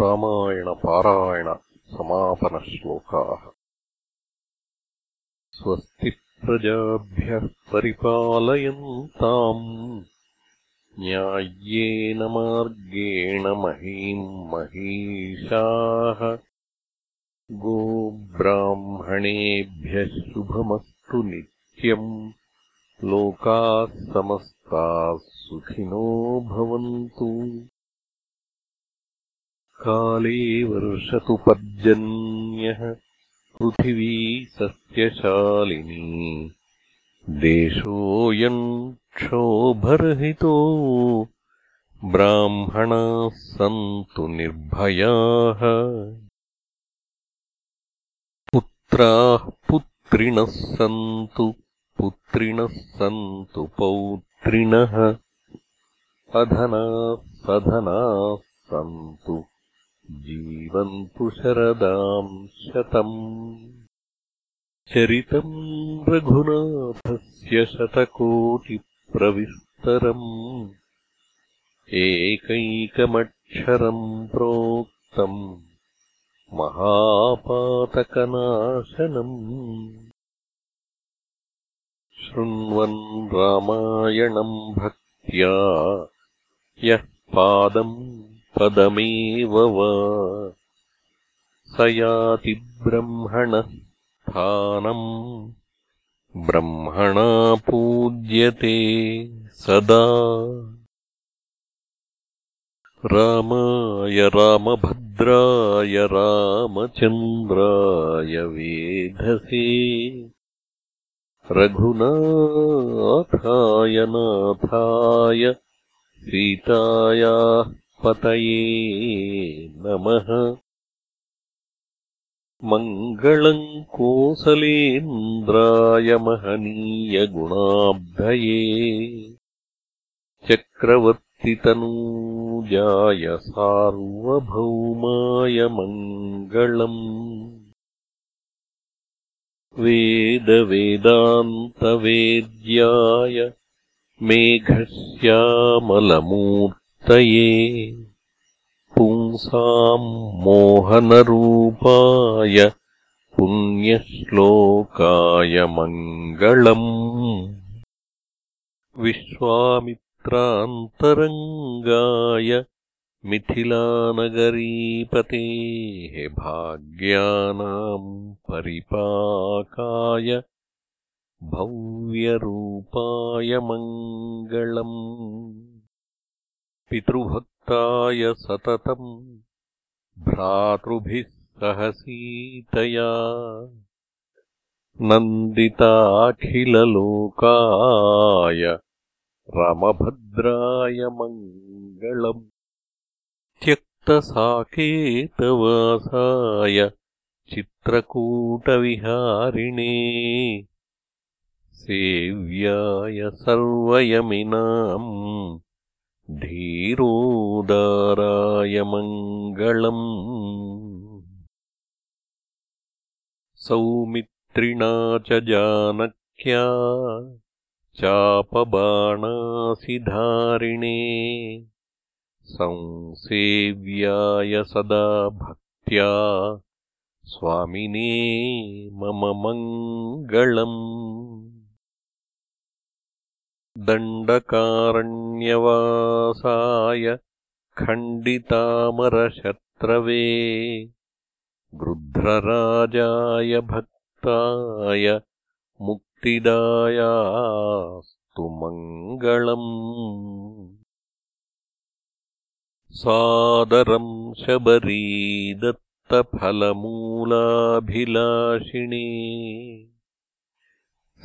रामायणपारायणसमापनश्लोकाः स्वस्ति प्रजाभ्यः परिपालयन्ताम्। न्याय्येन मार्गेण महीम् महीषाः। गोब्राह्मणेभ्यः शुभमस्तु नित्यम्। लोकाः समस्ताः सुखिनो भवन्तु काले वर्षतु पर्जन्यः पृथिवी सत्यशालिनी। देशोऽयम् क्षोभर्हितो ब्राह्मणाः सन्तु निर्भयाः। पुत्राः पुत्रिणः सन्तु पुत्रिणः सन्तु पौत्रिणः। अधनाः सधनाः सन्तु जीवन्तु शरदाम् शतम्। चरितम् रघुनाथस्य शतकोटिप्रविस्तरम्। एकैकमक्षरम् प्रोक्तम्। महापातकनाशनम्। शृण्वन् रामायणम् भक्त्या यः पादम् पदमेव वा। स याति ब्रह्मणः स्थानम् ब्रह्मणा पूज्यते सदा। रामाय रामभद्राय रामचन्द्राय वेधसे। रघुनाथाय नाथाय सीतायाः पतये नमः। मङ्गलम् कोसलेन्द्राय महनीयगुणाब्धये। चक्रवर्तितनूजाय सार्वभौमाय मङ्गलम्। वेदवेदान्तवेद्याय मेघश्यामलमूर्ति पुंसाम् मोहनरूपाय पुण्यश्लोकाय मङ्गलम्। विश्वामित्रान्तरङ्गाय मिथिलानगरीपतेः भाग्यानाम् परिपाकाय भव्यरूपाय मङ्गलम् पितृभक्ताय सततम् भ्रातृभिः सह सीतया नन्दिताखिललोकाय रमभद्राय मङ्गलम् त्यक्तसाकेतवासाय चित्रकूटविहारिणे सेव्याय सर्वयमिनाम् धीरोदाराय मङ्गलम् सौमित्रिणा च जानक्या चापबाणासिधारिणे। संसेव्याय सदा भक्त्या स्वामिने मम मङ्गलम् दण्डकारण्यवासाय खण्डितामरशत्रवे गृध्रराजाय भक्ताय मुक्तिदायास्तु मङ्गलम्। सादरम् शबरीदत्तफलमूलाभिलाषिणे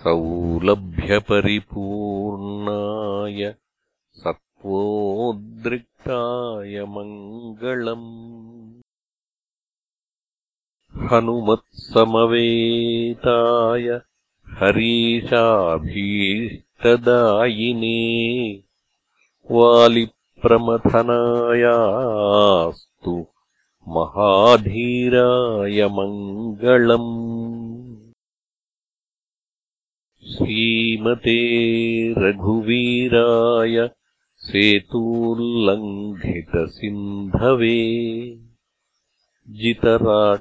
सौलभ्यपरिपूर्णाय सत्त्वोद्रिक्ताय मङ्गलम् हनुमत्समवेताय हरीशाभीष्टदायिने वालिप्रमथनायास्तु महाधीराय मङ्गलम् श्रीमते रघुवीराय सेतूल्लङ्घितसिन्धवे जितराक्षसराजाय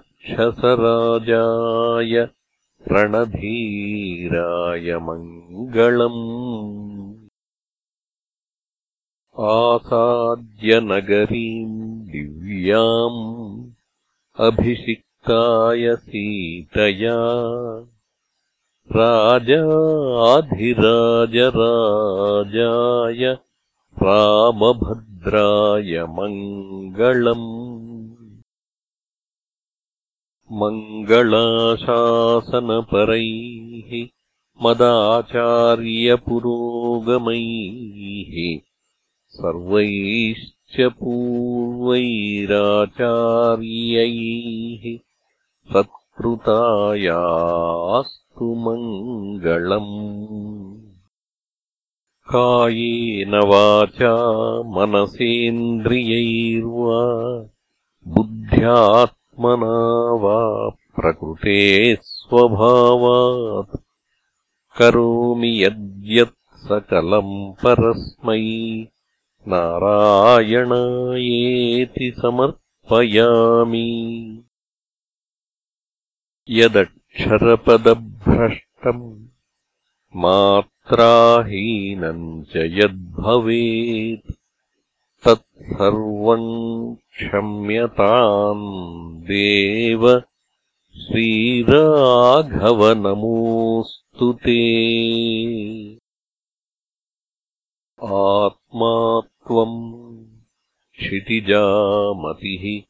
रणधीराय मङ्गलम् आसाद्यनगरीम् दिव्याम् अभिषिक्ताय सीतया राजाधिराजराजाय रामभद्राय मङ्गलम्। मङ्गलाशासनपरैः मदाचार्यपुरोगमैः सर्वैश्च पूर्वैराचार्यैः सत्कृतायास्तु मङ्गलम्। कायेन वाचा मनसेन्द्रियैर्वा बुद्ध्यात्मना वा प्रकृते स्वभावात्। करोमि यद्यत् सकलम् परस्मै नारायणायेति समर्पयामि यदक्षरपदभ्रष्टम् मात्राहीनम् च यद्भवेत् तत्सर्वम् क्षम्यताम् देव श्रीराघवनमोऽस्तु ते। आत्मा त्वम् क्षितिजामतिः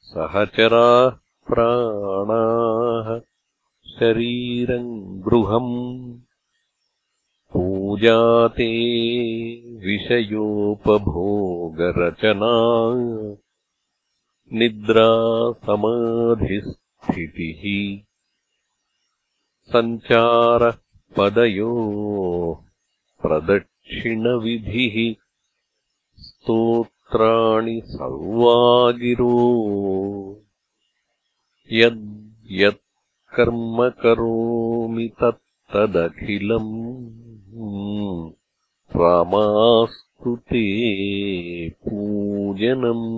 सहचराः प्राणाः शरीरम् गृहम् पूजाते विषयोपभोगरचना निद्रा समाधिस्थितिः सञ्चारः पदयोः प्रदक्षिणविधिः स्तोत्राणि सर्वागिरो यद्यत्कर्म करोमि तत्तदखिलम् रामास्तु ते पूजनम्